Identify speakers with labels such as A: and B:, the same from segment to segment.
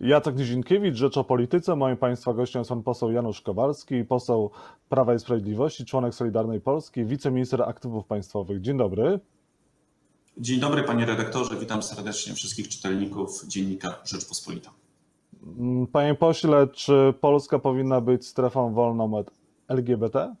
A: Jacek Nizinkiewicz, Rzecz o Polityce. Moim Państwa gościem jest pan poseł Janusz Kowalski, poseł Prawa i Sprawiedliwości, członek Solidarnej Polski, wiceminister aktywów państwowych. Dzień dobry.
B: Dzień dobry panie redaktorze, witam serdecznie wszystkich czytelników Dziennika Rzeczpospolita.
A: Panie pośle, czy Polska powinna być strefą wolną od LGBT?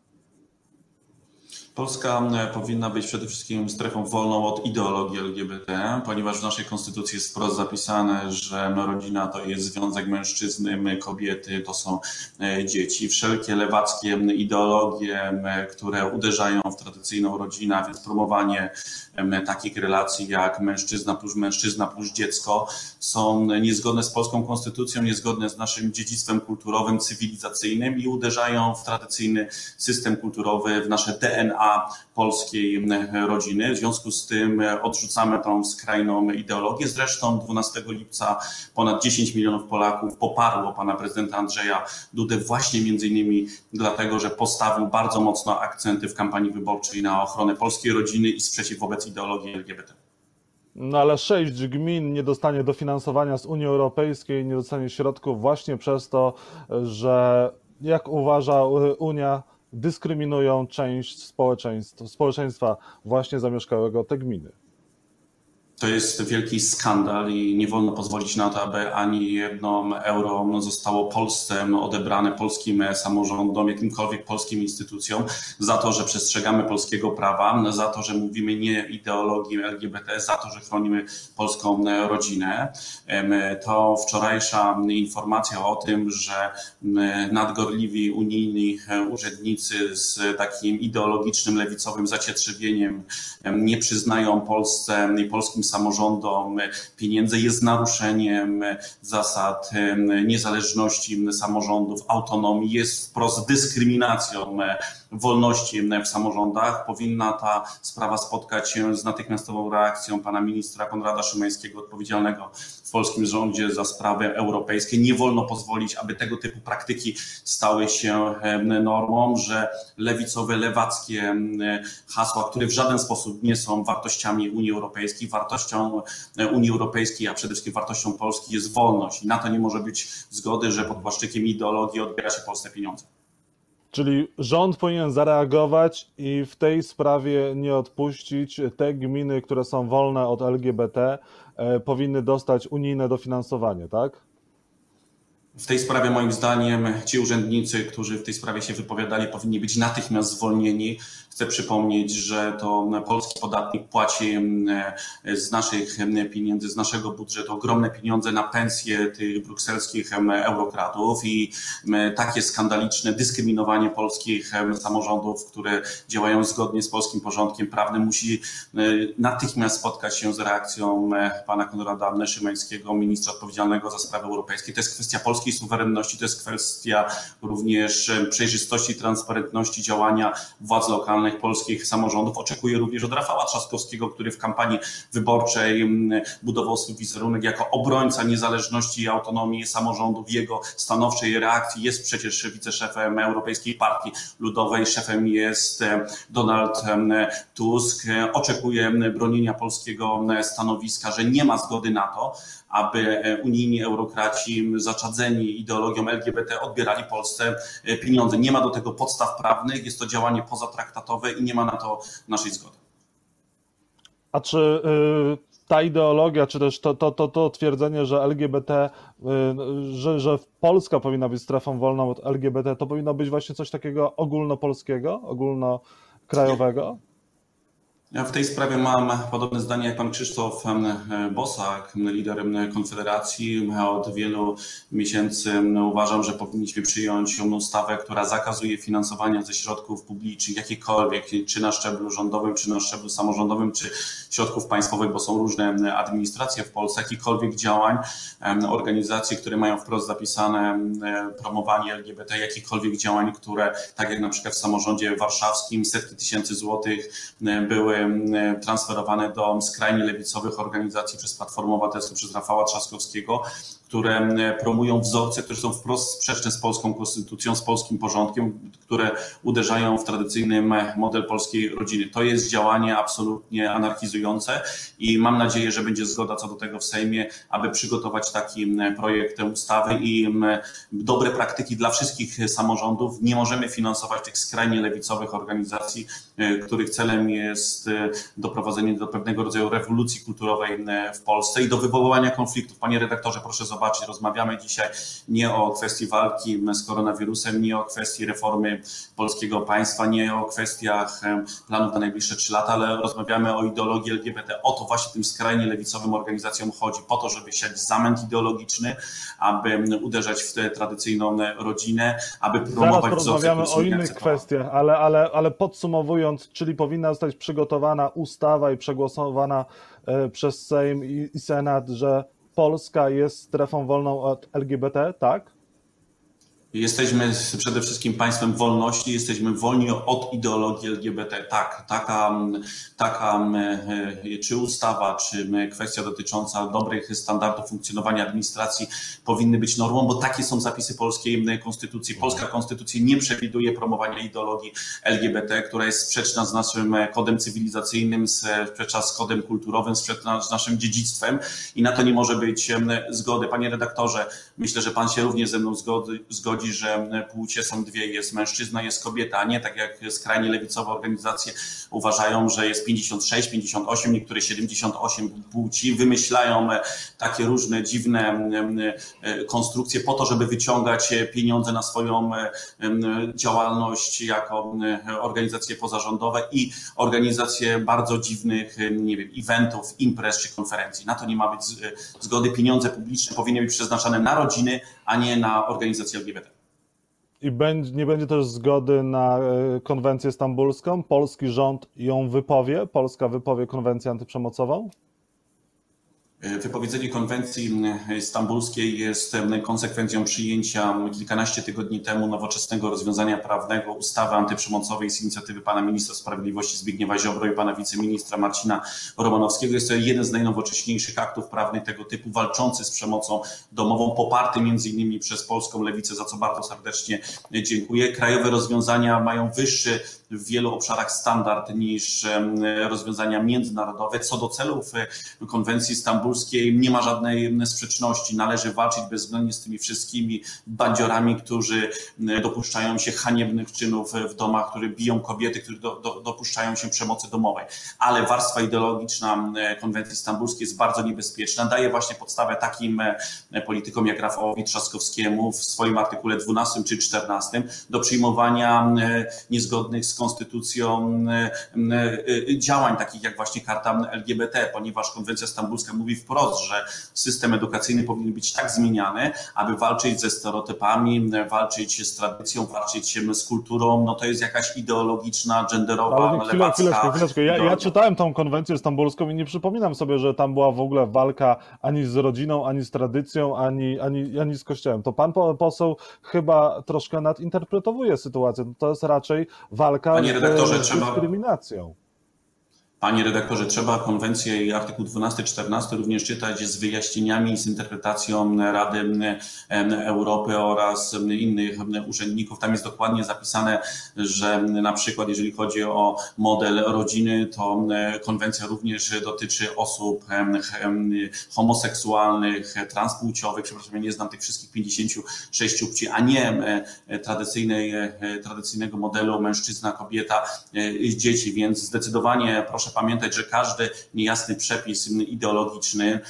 B: Polska powinna być przede wszystkim strefą wolną od ideologii LGBT, ponieważ w naszej konstytucji jest wprost zapisane, że rodzina to jest związek mężczyzny, kobiety to są e, dzieci. Wszelkie lewackie ideologie, które uderzają w tradycyjną rodzinę, więc promowanie takich relacji jak mężczyzna plus mężczyzna plus dziecko, są niezgodne z polską konstytucją, niezgodne z naszym dziedzictwem kulturowym, cywilizacyjnym i uderzają w tradycyjny system kulturowy, w nasze DNA polskiej rodziny. W związku z tym odrzucamy tą skrajną ideologię. Zresztą 12 lipca ponad 10 milionów Polaków poparło pana prezydenta Andrzeja Dudę właśnie między innymi dlatego, że postawił bardzo mocno akcenty w kampanii wyborczej na ochronę polskiej rodziny i sprzeciw wobec ideologii LGBT.
A: No ale sześć gmin nie dostanie dofinansowania z Unii Europejskiej, nie dostanie środków właśnie przez to, że jak uważa Unia, dyskryminują część społeczeństwa, społeczeństwa właśnie zamieszkałego te gminy.
B: To jest wielki skandal i nie wolno pozwolić na to, aby ani jedno euro zostało Polsce odebrane polskim samorządom, jakimkolwiek polskim instytucjom za to, że przestrzegamy polskiego prawa, za to, że mówimy nie ideologii LGBT, za to, że chronimy polską rodzinę. To wczorajsza informacja o tym, że nadgorliwi unijni urzędnicy z takim ideologicznym, lewicowym zacietrzewieniem nie przyznają Polsce i polskim samorządom pieniędzy jest naruszeniem zasad niezależności samorządów, autonomii, jest wprost dyskryminacją wolności w samorządach. Powinna ta sprawa spotkać się z natychmiastową reakcją pana ministra Konrada Szymańskiego, odpowiedzialnego w polskim rządzie za sprawy europejskie. Nie wolno pozwolić, aby tego typu praktyki stały się normą, że lewicowe, lewackie hasła, które w żaden sposób nie są wartościami Unii Europejskiej, wartością Unii Europejskiej, a przede wszystkim wartością Polski jest wolność. I na to nie może być zgody, że pod płaszczykiem ideologii odbiera się Polsce pieniądze.
A: Czyli rząd powinien zareagować i w tej sprawie nie odpuścić. Te gminy, które są wolne od LGBT, e, powinny dostać unijne dofinansowanie, tak?
B: W tej sprawie, moim zdaniem, ci urzędnicy, którzy w tej sprawie się wypowiadali, powinni być natychmiast zwolnieni. Chcę przypomnieć, że to polski podatnik płaci z naszych pieniędzy, z naszego budżetu ogromne pieniądze na pensje tych brukselskich eurokratów i takie skandaliczne dyskryminowanie polskich samorządów, które działają zgodnie z polskim porządkiem prawnym, musi natychmiast spotkać się z reakcją pana Konrada Szymańskiego, ministra odpowiedzialnego za sprawy europejskie. To jest kwestia polskiej suwerenności, to jest kwestia również przejrzystości, transparentności działania władz lokalnych polskich samorządów. Oczekuję również od Rafała Trzaskowskiego, który w kampanii wyborczej mm, budował swój wizerunek jako obrońca niezależności i autonomii samorządów. Jego stanowczej reakcji jest przecież wiceszefem Europejskiej Partii Ludowej, szefem jest e, Donald Tusk. Oczekuję bronienia polskiego stanowiska, że nie ma zgody na to, aby e, unijni eurokraci zaczadzeni ideologią LGBT odbierali Polsce e, pieniądze. Nie ma do tego podstaw prawnych, jest to działanie pozatraktatowe i nie ma na to naszej zgody.
A: A czy y, ta ideologia, czy też to, to, to, to twierdzenie, że LGBT, y, że, że Polska powinna być strefą wolną od LGBT, to powinno być właśnie coś takiego ogólnopolskiego, ogólnokrajowego?
B: Ja w tej sprawie mam podobne zdanie jak pan Krzysztof Bosak, lider Konfederacji. Od wielu miesięcy uważam, że powinniśmy przyjąć ustawę, która zakazuje finansowania ze środków publicznych jakichkolwiek, czy na szczeblu rządowym, czy na szczeblu samorządowym, czy środków państwowych, bo są różne administracje w Polsce, jakichkolwiek działań, organizacji, które mają wprost zapisane promowanie LGBT, jakichkolwiek działań, które tak jak na przykład w samorządzie warszawskim setki tysięcy złotych były transferowane do skrajnie lewicowych organizacji przez Platformę Obywatelską, przez Rafała Trzaskowskiego, które promują wzorce, które są wprost sprzeczne z polską konstytucją, z polskim porządkiem, które uderzają w tradycyjny model polskiej rodziny. To jest działanie absolutnie anarchizujące i mam nadzieję, że będzie zgoda co do tego w Sejmie, aby przygotować taki projekt ustawy i dobre praktyki dla wszystkich samorządów. Nie możemy finansować tych skrajnie lewicowych organizacji, e, których celem jest e, doprowadzenie do pewnego rodzaju rewolucji kulturowej w Polsce i do wywoływania konfliktów. Panie redaktorze, proszę zobaczyć, zobaczyć. Rozmawiamy dzisiaj nie o kwestii walki z koronawirusem, nie o kwestii reformy polskiego państwa, nie o kwestiach planów na najbliższe trzy lata, ale rozmawiamy o ideologii LGBT. O to właśnie tym skrajnie lewicowym organizacjom chodzi, po to, żeby siać zamęt ideologiczny, aby uderzać w tę tradycyjną rodzinę, aby promować
A: Zaraz porozmawiamy o innych kwestiach, ale, ale, ale podsumowując, czyli powinna zostać przygotowana ustawa i przegłosowana e, przez Sejm i Senat, że Polska jest strefą wolną od LGBT, tak?
B: Jesteśmy przede wszystkim państwem wolności, jesteśmy wolni od ideologii LGBT. Tak, taka, taka e, czy ustawa, czy kwestia dotycząca dobrych standardów funkcjonowania administracji powinny być normą, bo takie są zapisy polskiej konstytucji. Polska konstytucja nie przewiduje promowania ideologii LGBT, która jest sprzeczna z naszym kodem cywilizacyjnym, sprzeczna z kodem kulturowym, sprzeczna z naszym dziedzictwem i na to nie może być zgody. Panie redaktorze, myślę, że pan się również ze mną zgodzi, że płcie są dwie, jest mężczyzna, jest kobieta, a nie tak jak skrajnie lewicowe organizacje uważają, że jest 56, 58, niektóre 78 płci, wymyślają takie różne dziwne e, konstrukcje po to, żeby wyciągać pieniądze na swoją działalność jako organizacje pozarządowe i organizacje bardzo dziwnych, nie wiem, eventów, imprez czy konferencji. Na to nie ma być zgody. Pieniądze publiczne powinny być przeznaczane na rodziny, a nie na organizacje LGBT.
A: I nie będzie też zgody na e, konwencję stambulską? Polski rząd ją wypowie? Polska wypowie konwencję antyprzemocową?
B: Wypowiedzenie konwencji stambulskiej jest konsekwencją przyjęcia kilkanaście tygodni temu nowoczesnego rozwiązania prawnego ustawy antyprzemocowej z inicjatywy pana ministra sprawiedliwości Zbigniewa Ziobro i pana wiceministra Marcina Romanowskiego. Jest to jeden z najnowocześniejszych aktów prawnych tego typu, walczący z przemocą domową, poparty między innymi przez polską lewicę, za co bardzo serdecznie dziękuję. Krajowe rozwiązania mają wyższy w wielu obszarach standard niż rozwiązania międzynarodowe. Co do celów e, konwencji stambulskiej nie ma żadnej sprzeczności. Należy walczyć bezwzględnie z tymi wszystkimi bandziorami, którzy dopuszczają się haniebnych czynów w domach, które biją kobiety, którzy do, do, dopuszczają się przemocy domowej. Ale warstwa ideologiczna konwencji stambulskiej jest bardzo niebezpieczna. Daje właśnie podstawę takim politykom jak Rafałowi Trzaskowskiemu w swoim artykule 12 czy 14 do przyjmowania niezgodnych z konstytucją e, e, działań takich jak właśnie karta LGBT, ponieważ konwencja stambulska mówi wprost, że system edukacyjny powinien być tak zmieniany, aby walczyć ze stereotypami, walczyć z tradycją, walczyć z kulturą. No to jest jakaś ideologiczna, genderowa, Ale chwilę, chwileczkę, chwileczkę.
A: Ja, ja czytałem tą konwencję stambulską i nie przypominam sobie, że tam była w ogóle walka ani z rodziną, ani z tradycją, ani, ani, ani z kościołem. To pan poseł chyba troszkę nadinterpretowuje sytuację. To jest raczej walka
B: Panie redaktorze,
A: trzeba... dyskryminacją.
B: Panie redaktorze, trzeba konwencję i artykuł 12-14 również czytać z wyjaśnieniami z interpretacją Rady Europy oraz innych urzędników. Tam jest dokładnie zapisane, że na przykład jeżeli chodzi o model rodziny, to konwencja również dotyczy osób homoseksualnych, transpłciowych, przepraszam, ja nie znam tych wszystkich 56 płci, a nie tradycyjnej, tradycyjnego modelu mężczyzna, kobieta, dzieci, więc zdecydowanie proszę proszę pamiętać, że każdy niejasny przepis ideologiczny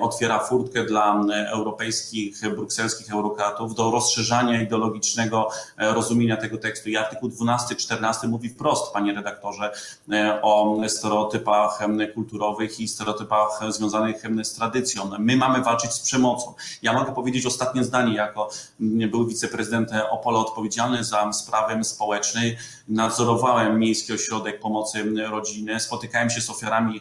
B: otwiera furtkę dla europejskich, brukselskich eurokratów do rozszerzania ideologicznego e, rozumienia tego tekstu. I artykuł 12-14 mówi wprost, panie redaktorze, e, o stereotypach kulturowych i stereotypach związanych z tradycją. My mamy walczyć z przemocą. Ja mogę powiedzieć ostatnie zdanie, jako był wiceprezydent Opole odpowiedzialny za sprawę społecznej, nadzorowałem Miejski Ośrodek Pomocy Rodziny, spotykałem się z ofiarami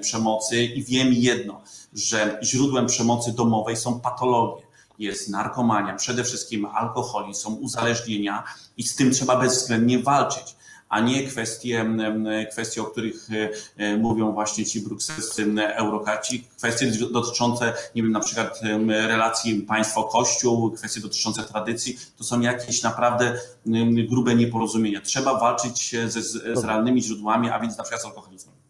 B: przemocy i wiem jedno, że źródłem przemocy domowej są patologie. Jest narkomania, przede wszystkim alkoholizm, są uzależnienia i z tym trzeba bezwzględnie walczyć a nie kwestie, kwestie o których mówią właśnie ci brukselscy eurokaci, kwestie dotyczące, nie wiem, na przykład relacji państwo-kościół, kwestie dotyczące tradycji, to są jakieś naprawdę grube nieporozumienia. Trzeba walczyć ze, z realnymi źródłami, a więc na przykład z alkoholizmem.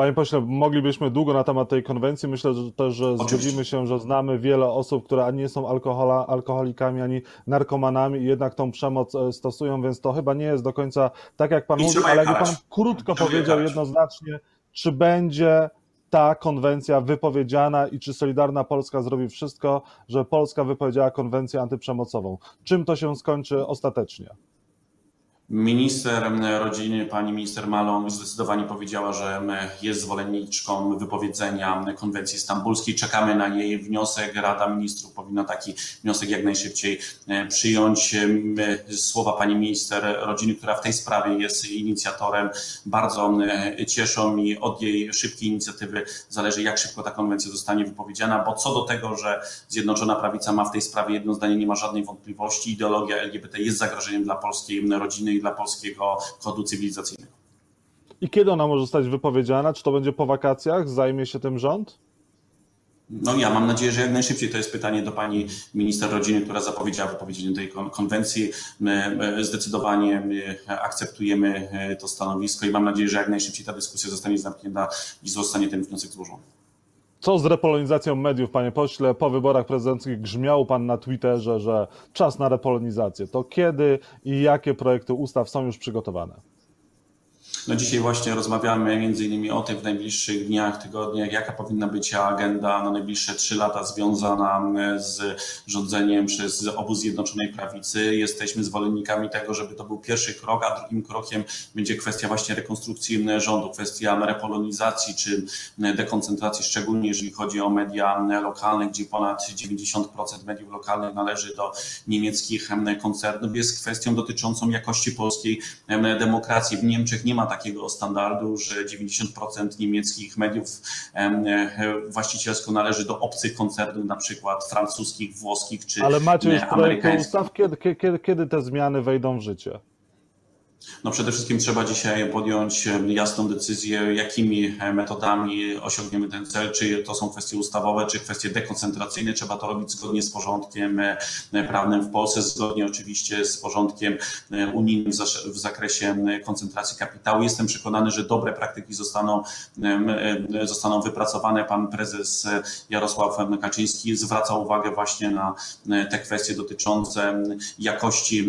A: Panie pośle, moglibyśmy długo na temat tej konwencji. Myślę że też, że
B: Oczywiście.
A: zgodzimy się, że znamy wiele osób, które ani nie są alkohola, alkoholikami, ani narkomanami i jednak tą przemoc e, stosują, więc to chyba nie jest do końca tak, jak pan
B: I
A: mówi, ale jakby pan krótko
B: Trzeba
A: powiedział
B: karać.
A: jednoznacznie, czy będzie ta konwencja wypowiedziana i czy Solidarna Polska zrobi wszystko, że Polska wypowiedziała konwencję antyprzemocową. Czym to się skończy ostatecznie?
B: Minister rodziny, pani minister Malon zdecydowanie powiedziała, że jest zwolenniczką wypowiedzenia konwencji stambulskiej. Czekamy na jej wniosek. Rada Ministrów powinna taki wniosek jak najszybciej e, przyjąć. Słowa pani minister rodziny, która w tej sprawie jest inicjatorem, bardzo cieszą i od jej szybkiej inicjatywy zależy, jak szybko ta konwencja zostanie wypowiedziana, bo co do tego, że Zjednoczona Prawica ma w tej sprawie jedno zdanie, nie ma żadnej wątpliwości. Ideologia LGBT jest zagrożeniem dla polskiej rodziny i dla polskiego kodu cywilizacyjnego.
A: I kiedy ona może zostać wypowiedziana? Czy to będzie po wakacjach? Zajmie się tym rząd?
B: No ja mam nadzieję, że jak najszybciej. To jest pytanie do pani minister rodziny, która zapowiedziała wypowiedzenie tej kon- konwencji. My zdecydowanie my akceptujemy e, to stanowisko i mam nadzieję, że jak najszybciej ta dyskusja zostanie zamknięta i zostanie ten wniosek złożony.
A: Co z repolonizacją mediów, panie pośle? Po wyborach prezydenckich grzmiał pan na Twitterze, że czas na repolonizację. To kiedy i jakie projekty ustaw są już przygotowane?
B: No dzisiaj właśnie rozmawiamy między innymi o tym w najbliższych dniach, tygodniach, jaka powinna być drogę na najbliższe trzy lata związana z rządzeniem przez obóz Zjednoczonej Prawicy. Jesteśmy zwolennikami tego, żeby to był pierwszy krok, a drugim krokiem będzie kwestia właśnie rekonstrukcji rządu, kwestia repolonizacji czy dekoncentracji, szczególnie jeżeli chodzi o media lokalne, gdzie ponad 90% mediów lokalnych należy do niemieckich koncernów. Jest kwestią dotyczącą jakości polskiej demokracji. W Niemczech nie ma takiego standardu, że 90% niemieckich mediów e, właścicielsko należy do obcych koncernów, na przykład francuskich, włoskich czy
A: Ale macie już
B: e, amerykańskich.
A: ustaw, kiedy, kiedy, kiedy te zmiany wejdą w życie?
B: No przede wszystkim trzeba dzisiaj podjąć jasną decyzję, jakimi e, metodami osiągniemy ten cel, czy to są kwestie ustawowe, czy kwestie dekoncentracyjne. Trzeba to robić zgodnie z porządkiem e, prawnym w Polsce, zgodnie oczywiście z porządkiem e, unijnym w zakresie koncentracji kapitału. Jestem przekonany, że dobre praktyki zostaną, zostaną wypracowane. Pan prezes e, Jarosław Kaczyński zwraca uwagę właśnie na e, te kwestie dotyczące jakości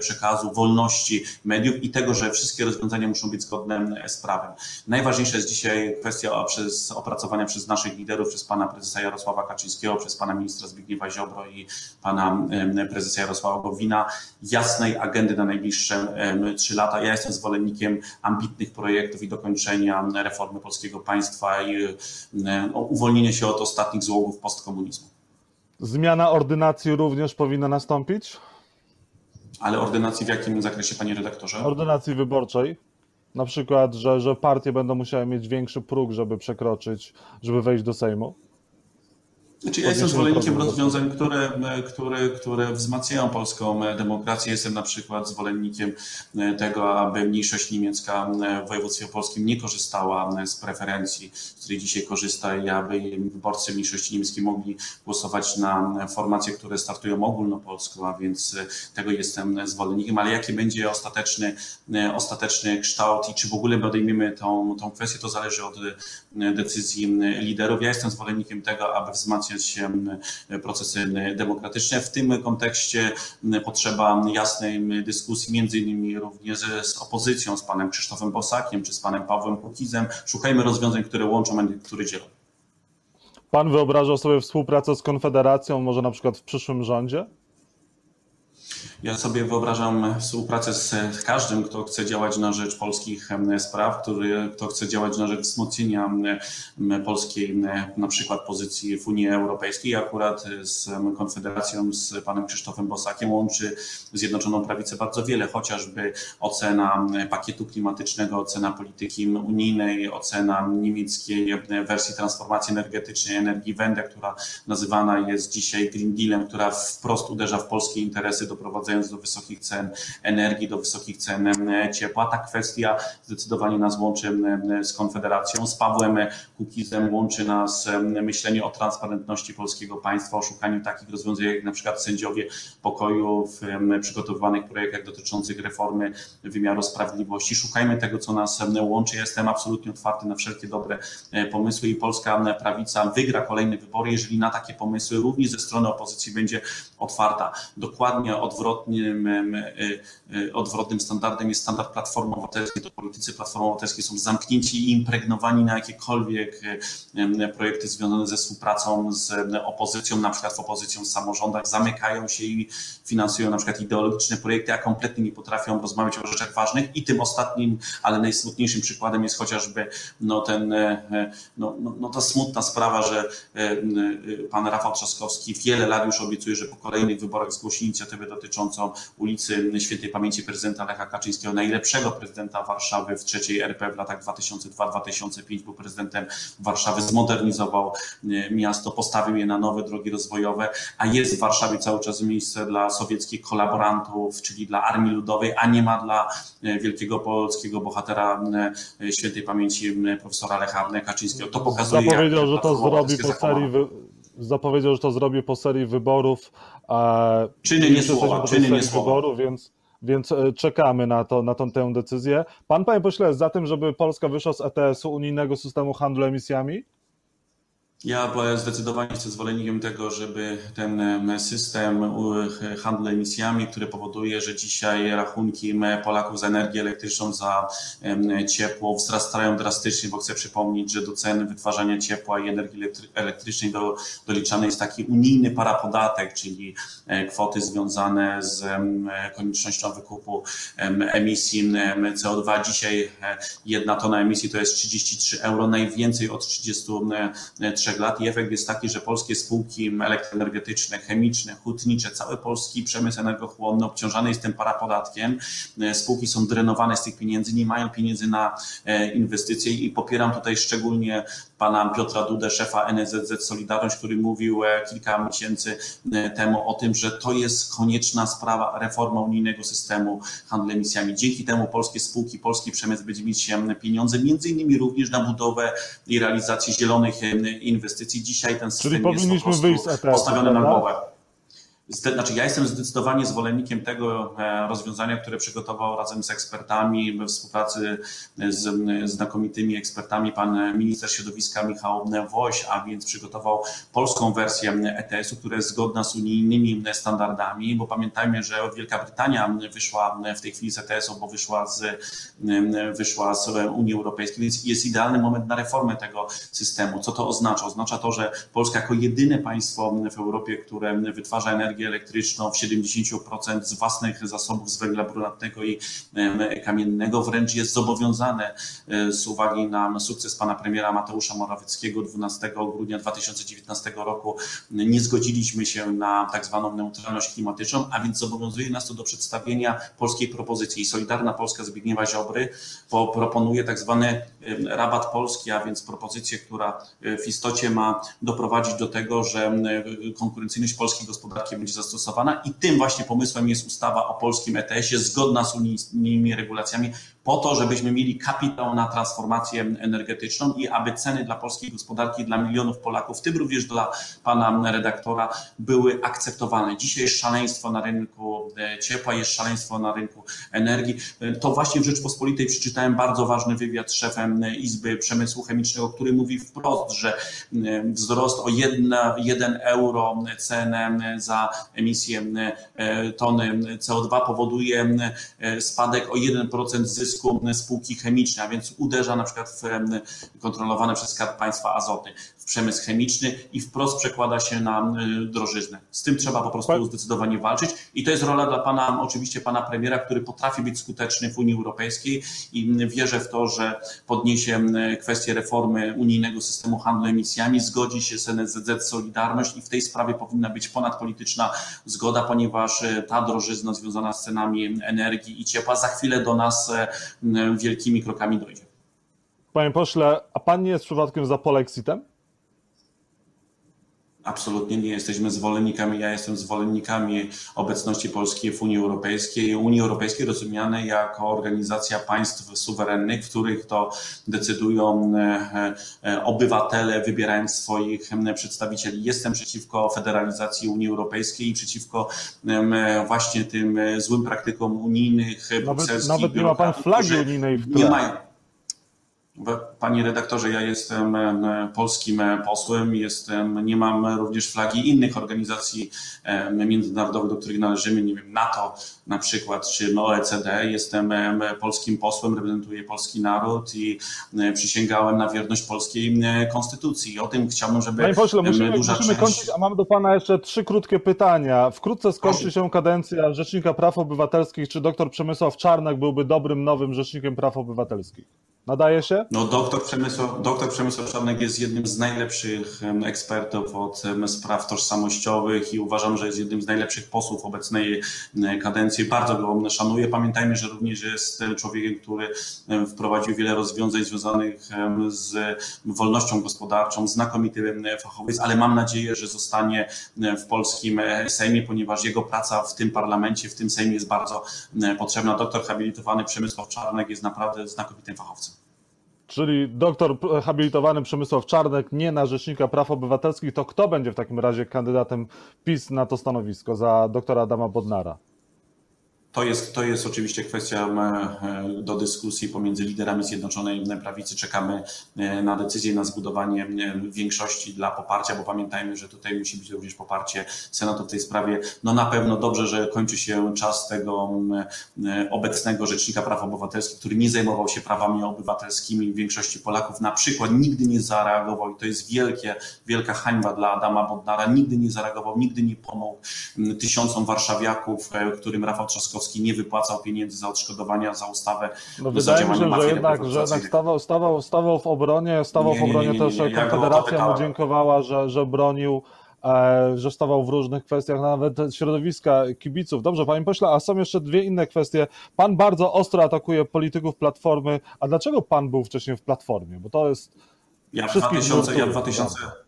B: przekazu, wolności mediów i tego, że wszystkie rozwiązania muszą być zgodne z prawem. Najważniejsza jest dzisiaj kwestia przez, opracowania przez naszych liderów, przez pana prezesa Jarosława Kaczyńskiego, przez pana ministra Zbigniewa Ziobro i pana prezesa Jarosława Gowina jasnej agendy na najbliższe trzy lata. Ja jestem zwolennikiem ambitnych projektów i dokończenia reformy polskiego państwa i uwolnienie się od ostatnich złogów postkomunizmu.
A: Zmiana ordynacji również powinna nastąpić?
B: Ale ordynacji w jakim zakresie, panie redaktorze?
A: Ordynacji wyborczej? Na przykład, że, że partie będą musiały mieć większy próg, żeby przekroczyć, żeby wejść do Sejmu?
B: Znaczy, ja jestem zwolennikiem rozwiązań, które, które, które wzmacniają polską demokrację. Jestem na przykład zwolennikiem tego, aby mniejszość niemiecka w województwie opolskim nie korzystała z preferencji, z której dzisiaj korzysta i aby wyborcy mniejszości niemieckiej mogli głosować na formacje, które startują ogólnopolsko, a więc tego jestem zwolennikiem, ale jaki będzie ostateczny, ostateczny kształt i czy w ogóle podejmiemy tą, tą kwestię, to zależy od decyzji liderów. Ja jestem zwolennikiem tego, aby wzmacniać em, procesy demokratyczne. W tym kontekście m, potrzeba jasnej dyskusji, między innymi również z, z opozycją, z panem Krzysztofem Bosakiem czy z panem Pawłem Kukizem. Szukajmy rozwiązań, które łączą, a nie które dzielą.
A: Pan wyobrażał sobie współpracę z Konfederacją, może na przykład w przyszłym rządzie?
B: Ja sobie wyobrażam współpracę z każdym, kto chce działać na rzecz polskich spraw, który, kto chce działać na rzecz wzmocnienia polskiej na przykład pozycji w Unii Europejskiej. Akurat z Konfederacją, z panem Krzysztofem Bosakiem łączy Zjednoczoną Prawicę bardzo wiele, chociażby ocena pakietu klimatycznego, ocena polityki unijnej, ocena niemieckiej em, wersji transformacji energetycznej, energii Wende, która nazywana jest dzisiaj Green Dealem, która wprost uderza w polskie interesy do do wysokich cen energii, do wysokich cen ciepła. Ta kwestia zdecydowanie nas łączy z Konfederacją. Z Pawłem Kukizem łączy nas myślenie o transparentności polskiego państwa, o szukaniu takich rozwiązań, jak na przykład sędziowie pokoju w przygotowywanych projektach dotyczących reformy wymiaru sprawiedliwości. Szukajmy tego, co nas łączy. Jestem absolutnie otwarty na wszelkie dobre pomysły i polska prawica wygra kolejne wybory, jeżeli na takie pomysły również ze strony opozycji będzie otwarta. Dokładnie odwrotnym, odwrotnym standardem jest standard Platformy Obywatelskiej. To politycy Platformy Obywatelskiej są zamknięci i impregnowani na jakiekolwiek projekty związane ze współpracą z opozycją, na przykład w opozycją w samorządach, zamykają się i finansują na przykład ideologiczne projekty, a kompletnie nie potrafią rozmawiać o rzeczach ważnych i tym ostatnim, ale najsmutniejszym przykładem jest chociażby no, ten, no, no, no ta smutna sprawa, że pan Rafał Trzaskowski wiele lat już obiecuje, że po kolejnych wyborach zgłosi inicjatywę dotyczącą ulicy Świętej Pamięci prezydenta Lecha Kaczyńskiego, najlepszego prezydenta Warszawy w trzeciej RP w latach 2002-2005, był prezydentem Warszawy, zmodernizował miasto, postawił je na nowe drogi rozwojowe, a jest w Warszawie cały czas miejsce dla sowieckich kolaborantów, czyli dla Armii Ludowej, a nie ma dla wielkiego polskiego bohatera Świętej Pamięci profesora Lecha Kaczyńskiego. To pokazuje,
A: Zapowiedział, że to zrobi po serii. Zapowiedział, że to zrobi po serii wyborów. E...
B: Czyny nie słowa, czyny nie słowa.
A: Wyboru, więc, więc czekamy na, to, na tą, tę decyzję. Pan, panie pośle, jest za tym, żeby Polska wyszła z ETS-u, unijnego systemu handlu emisjami?
B: Ja zdecydowanie jestem zwolennikiem tego, żeby ten system handlu emisjami, który powoduje, że dzisiaj rachunki Polaków za energię elektryczną, za ciepło wzrastają drastycznie, bo chcę przypomnieć, że do ceny wytwarzania ciepła i energii elektrycznej do, doliczany jest taki unijny parapodatek, czyli kwoty związane z koniecznością wykupu emisji CO2. Dzisiaj jedna tona emisji to jest 33 euro, najwięcej od 33 lat i efekt jest taki, że polskie spółki elektroenergetyczne, chemiczne, hutnicze, cały polski przemysł energochłonny obciążany jest tym parapodatkiem. Spółki są drenowane z tych pieniędzy, nie mają pieniędzy na inwestycje i popieram tutaj szczególnie pana Piotra Dudę, szefa NSZZ Solidarność, który mówił kilka miesięcy temu o tym, że to jest konieczna sprawa, reforma unijnego systemu handlu emisjami. Dzięki temu polskie spółki, polski przemysł będzie mieć pieniądze, między innymi również na budowę i realizację zielonych inwestycji. Dzisiaj ten system
A: Czyli
B: jest po
A: wyjść z ETS,
B: postawiony na głowę. Znaczy, ja jestem zdecydowanie zwolennikiem tego rozwiązania, które przygotował razem z ekspertami we współpracy z znakomitymi ekspertami pan minister środowiska Michał Woś, a więc przygotował polską wersję ETS-u, która jest zgodna z unijnymi standardami, bo pamiętajmy, że Wielka Brytania wyszła w tej chwili z ETS-u, bo wyszła z, wyszła z Unii Europejskiej, więc jest idealny moment na reformę tego systemu. Co to oznacza? Oznacza to, że Polska jako jedyne państwo w Europie, które wytwarza energię energię elektryczną w 70% z własnych zasobów z węgla brunatnego i kamiennego, wręcz jest zobowiązane z uwagi na sukces pana premiera Mateusza Morawieckiego 12 grudnia 2019 roku. Nie zgodziliśmy się na tak zwaną neutralność klimatyczną, a więc zobowiązuje nas to do przedstawienia polskiej propozycji. Solidarna Polska Zbigniewa Ziobry proponuje tak zwany rabat polski, a więc propozycję, która w istocie ma doprowadzić do tego, że konkurencyjność polskiej gospodarki będzie zastosowana i tym właśnie pomysłem jest ustawa o polskim ETS-ie zgodna z unijnymi regulacjami po to, żebyśmy mieli kapitał na transformację energetyczną i aby ceny dla polskiej gospodarki, dla milionów Polaków, w tym również dla pana redaktora, były akceptowalne. Dzisiaj jest szaleństwo na rynku ciepła, jest szaleństwo na rynku energii. To właśnie w Rzeczpospolitej przeczytałem bardzo ważny wywiad z szefem Izby Przemysłu Chemicznego, który mówi wprost, że wzrost o 1, euro cenę za emisję tony CO2 powoduje spadek o 1% zysku spółki chemiczne, a więc uderza na przykład w kontrolowane przez Skarb Państwa azoty, przemysł chemiczny i wprost przekłada się na drożyznę. Z tym trzeba po prostu zdecydowanie walczyć i to jest rola dla pana, oczywiście pana premiera, który potrafi być skuteczny w Unii Europejskiej i wierzę w to, że podniesie kwestię reformy unijnego systemu handlu emisjami, zgodzi się z NSZZ Solidarność i w tej sprawie powinna być ponadpolityczna zgoda, ponieważ ta drożyzna związana z cenami energii i ciepła za chwilę do nas wielkimi krokami dojdzie.
A: Panie pośle, a pan nie jest przypadkiem za polexitem?
B: Absolutnie nie jesteśmy zwolennikami. Ja jestem zwolennikami obecności Polski w Unii Europejskiej. Unii Europejskiej rozumianej jako organizacja państw suwerennych, w których to decydują e, e, obywatele, wybierając swoich przedstawicieli. Jestem przeciwko federalizacji Unii Europejskiej i przeciwko właśnie tym złym praktykom unijnych.
A: Nawet, nawet nie ma pan flagi unijnej w tle. Nie mają
B: Panie redaktorze, ja jestem e, polskim e, posłem, jestem, nie mam również flagi innych organizacji e, międzynarodowych, do których należymy, nie wiem, NATO na przykład, czy OECD. Jestem polskim posłem, reprezentuję polski naród i przysięgałem na wierność polskiej konstytucji. O tym chciałbym, żeby
A: Panie pośle, musimy, musimy część... kończyć, a mam do Pana jeszcze trzy krótkie pytania. Wkrótce skończy się kadencja Rzecznika Praw Obywatelskich. Czy doktor Przemysław Czarnek byłby dobrym, nowym Rzecznikiem Praw Obywatelskich? Nadaje się?
B: No, doktor Przemysław, doktor Przemysław Czarnek jest jednym z najlepszych ekspertów od spraw tożsamościowych i uważam, że jest jednym z najlepszych posłów obecnej kadencji. Bardzo go szanuję. Pamiętajmy, że również jest człowiekiem, który wprowadził wiele rozwiązań związanych z wolnością gospodarczą, znakomity fachowiec, ale mam nadzieję, że zostanie w polskim Sejmie, ponieważ jego praca w tym parlamencie, w tym Sejmie jest bardzo potrzebna. Doktor habilitowany Przemysław Czarnek jest naprawdę znakomitym fachowcem.
A: Czyli doktor habilitowany Przemysław Czarnek, nie na Rzecznika Praw Obywatelskich, to kto będzie w takim razie kandydatem PiS na to stanowisko za doktora Adama Bodnara?
B: To jest, to jest oczywiście kwestia e, do dyskusji pomiędzy liderami Zjednoczonej Prawicy. Czekamy e, na decyzję na zbudowanie e, większości dla poparcia, bo pamiętajmy, że tutaj musi być również poparcie Senatu w tej sprawie. No na pewno dobrze, że kończy się czas tego obecnego Rzecznika Praw Obywatelskich, który nie zajmował się prawami obywatelskimi większości Polaków. Na przykład nigdy nie zareagował i to jest wielkie, wielka hańba dla Adama Bodnara. Nigdy nie zareagował, nigdy nie pomógł tysiącom warszawiaków, którym Rafał Trzaskowski nie wypłacał pieniędzy za odszkodowania za ustawę.
A: No wydaje mi się, że jednak, że jednak stawał, stawał, stawał w obronie, stawał nie, w obronie nie, nie, też Konfederacja mu dziękowała, że, że bronił e, że stawał w różnych kwestiach, nawet środowiska kibiców. Dobrze, panie pośle, a są jeszcze dwie inne kwestie. Pan bardzo ostro atakuje polityków Platformy, a dlaczego pan był wcześniej w Platformie? Bo to jest...
B: Ja w 2000, ja w 2000,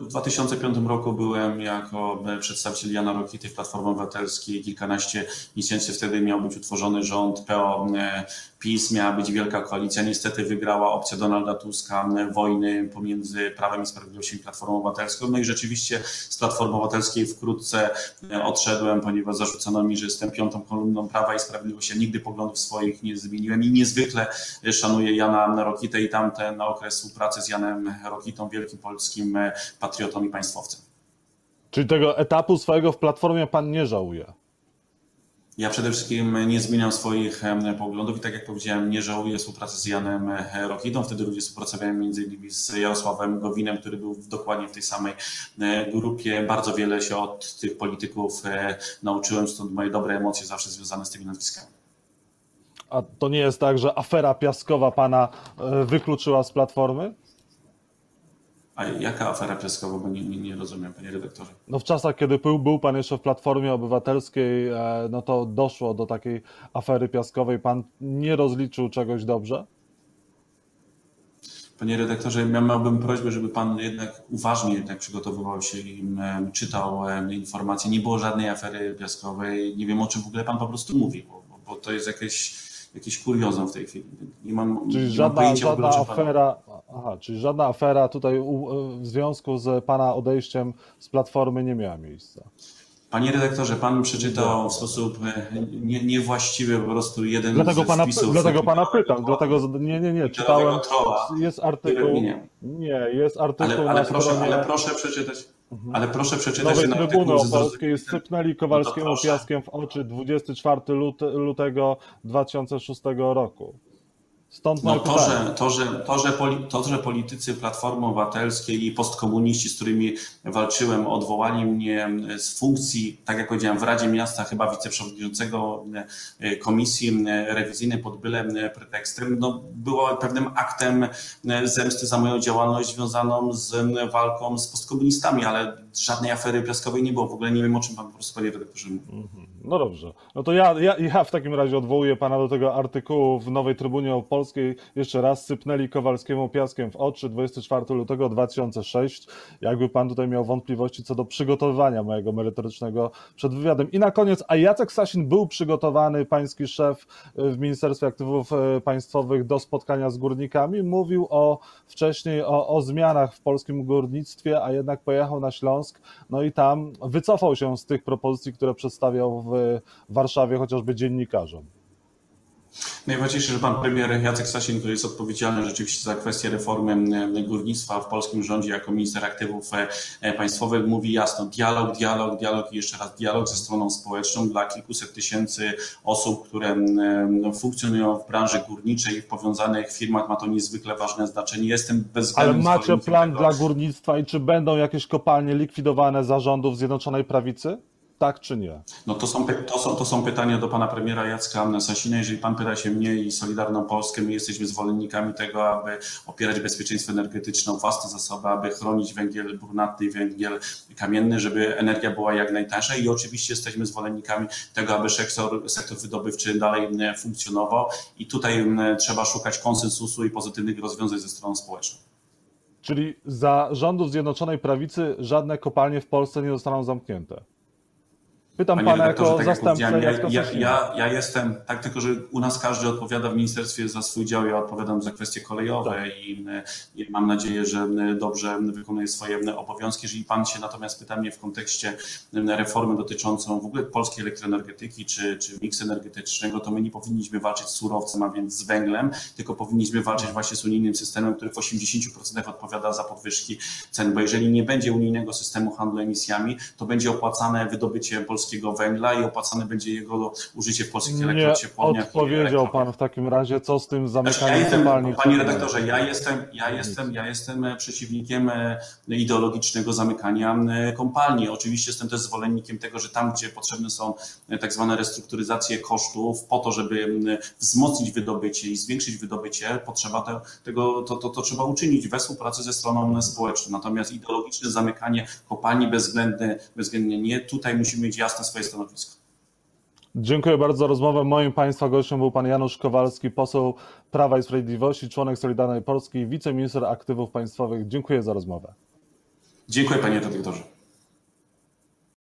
B: w 2005 roku byłem jako przedstawiciel Jana Rokity w Platformie Obywatelskiej. Kilkanaście miesięcy wtedy miał być utworzony rząd PO PiS, miała być wielka koalicja. Niestety wygrała opcja Donalda Tuska wojny pomiędzy Prawem i Sprawiedliwością i Platformą Obywatelską. No i rzeczywiście z Platformy Obywatelskiej wkrótce odszedłem, ponieważ zarzucono mi, że jestem piątą kolumną Prawa i Sprawiedliwości. Nigdy poglądów swoich nie zmieniłem i niezwykle szanuję Jana Rokitę i tamten okres współpracy z Janem Rokitą, wielkim polskim patriotą i państwowcem.
A: Czyli tego etapu swojego w Platformie pan nie żałuje?
B: Ja przede wszystkim nie zmieniam swoich poglądów i tak jak powiedziałem, nie żałuję współpracy z Janem e, Rokitą. Wtedy również współpracowałem innymi z Jarosławem Gowinem, który był dokładnie w tej samej e, grupie. Bardzo wiele się od tych polityków e, nauczyłem, stąd moje dobre emocje zawsze związane z tymi nazwiskami.
A: A to nie jest tak, że afera piaskowa pana wykluczyła z Platformy?
B: A jaka afera piaskowa, bo nie, nie, nie, rozumiem, panie redaktorze.
A: No w czasach, kiedy był, był pan jeszcze w Platformie Obywatelskiej, e, no to doszło do takiej afery piaskowej. Pan nie rozliczył czegoś dobrze?
B: Panie redaktorze, ja miałbym prośbę, żeby pan jednak uważnie jednak przygotowywał się i czytał informacje. Nie było żadnej afery piaskowej. Nie wiem, o czym w ogóle pan po prostu mówi, bo, bo to jest jakieś jakieś kuriozum w tej chwili. Nie mam,
A: czyli
B: nie
A: żadna,
B: mam
A: żadna afera, aha, czyli żadna afera tutaj u, w związku z pana odejściem z Platformy nie miała miejsca.
B: Panie redaktorze, pan przeczytał w sposób e, nie, niewłaściwy po prostu jeden
A: dlatego
B: z
A: pana,
B: wpisów.
A: Dlatego pana pytam, dlatego nie, nie, nie, czytałem, jest artykuł, nie, jest artykuł
B: ale, ale, proszę, ale proszę przeczytać. Ale proszę przeczytać
A: Nowej ten Trybuny Opolskiej sypnęli Kowalskiemu no piaskiem w oczy 24 lutego 2006 roku.
B: Stąd no to, że, to, że, to, że poli, to, że politycy Platformy Obywatelskiej i postkomuniści, z którymi walczyłem, odwołali mnie z funkcji, tak jak powiedziałem, w Radzie Miasta, chyba wiceprzewodniczącego e, Komisji Rewizyjnej pod byle pretekstem, no, było pewnym aktem zemsty za moją działalność związaną z walką z postkomunistami, ale żadnej afery piaskowej nie było. W ogóle nie wiem, o czym pan po prostu, panie redaktorze mówi.
A: Mhm. No dobrze. No to ja, ja, ja w takim razie odwołuję pana do tego artykułu w Nowej Trybunie Polskiej jeszcze raz sypnęli Kowalskiemu piaskiem w oczy 24 lutego 2006. Jakby pan tutaj miał wątpliwości co do przygotowywania mojego merytorycznego przed wywiadem. I na koniec, a Jacek Sasin był przygotowany, pański szef w Ministerstwie Aktywów e, Państwowych do spotkania z górnikami. Mówił o wcześniej o, o zmianach w polskim górnictwie, a jednak pojechał na Śląsk, no i tam wycofał się z tych propozycji, które przedstawiał w Warszawie chociażby dziennikarzom.
B: Najważniejsze, że pan premier Jacek Sasin, który jest odpowiedzialny rzeczywiście za kwestię reformy górnictwa w polskim rządzie jako minister aktywów e, państwowych, mówi jasno dialog, dialog, dialog i jeszcze raz dialog ze stroną społeczną dla kilkuset tysięcy osób, które funkcjonują w branży górniczej i w powiązanych firmach. Ma to niezwykle ważne znaczenie. Jestem bezwzględnym
A: Ale macie plan
B: tego.
A: dla górnictwa i czy będą jakieś kopalnie likwidowane za rządów Zjednoczonej Prawicy? Tak czy nie?
B: No to są, to, są, to są pytania do pana premiera Jacka Sasina. Jeżeli pan pyta się mnie i Solidarną Polskę, my jesteśmy zwolennikami tego, aby opierać bezpieczeństwo energetyczne o własne zasoby, aby chronić węgiel brunatny i węgiel kamienny, żeby energia była jak najtańsza i oczywiście jesteśmy zwolennikami tego, aby sektor, sektor wydobywczy dalej funkcjonował i tutaj trzeba szukać konsensusu i pozytywnych rozwiązań ze stroną społeczną.
A: Czyli za rządów Zjednoczonej Prawicy żadne kopalnie w Polsce nie zostaną zamknięte? Pytam
B: Panie
A: pana jako
B: tak jak
A: zastępcę
B: ja, ja, ja, ja jestem, tak tylko że u nas każdy odpowiada w ministerstwie za swój dział, ja odpowiadam za kwestie kolejowe
A: Tak.
B: i, i mam nadzieję, że dobrze wykonuję swoje obowiązki. Jeżeli pan się natomiast pyta mnie w kontekście reformy dotyczącą w ogóle polskiej elektroenergetyki czy, czy miksu energetycznego, to my nie powinniśmy walczyć z surowcem, a więc z węglem, tylko powinniśmy walczyć właśnie z unijnym systemem, który w 80% odpowiada za podwyżki cen, bo jeżeli nie będzie unijnego systemu handlu emisjami, to będzie opłacane wydobycie polskiego węgla i opłacane będzie jego użycie w polskich elektrociepłowniach.
A: odpowiedział pan w takim razie, co z tym
B: Znaczy, ja
A: zamykaniem
B: jestem, panie redaktorze, ja jestem, ja jestem, ja jestem przeciwnikiem e, ideologicznego zamykania e, kopalni. Oczywiście jestem też zwolennikiem tego, że tam, gdzie potrzebne są e, tak zwane restrukturyzacje kosztów po to, żeby wzmocnić wydobycie i zwiększyć wydobycie, potrzeba te, tego, to, to, to trzeba uczynić we współpracy ze stroną społeczną. Natomiast ideologiczne zamykanie kopalni bezwzględne, bezwzględnie nie. Tutaj musimy mieć jasne swoje stanowisko.
A: Dziękuję bardzo za rozmowę. Moim Państwa gościem był Pan Janusz Kowalski, poseł Prawa i Sprawiedliwości, członek Solidarnej Polski, wiceminister aktywów państwowych. Dziękuję za rozmowę.
B: Dziękuję panie redaktorze.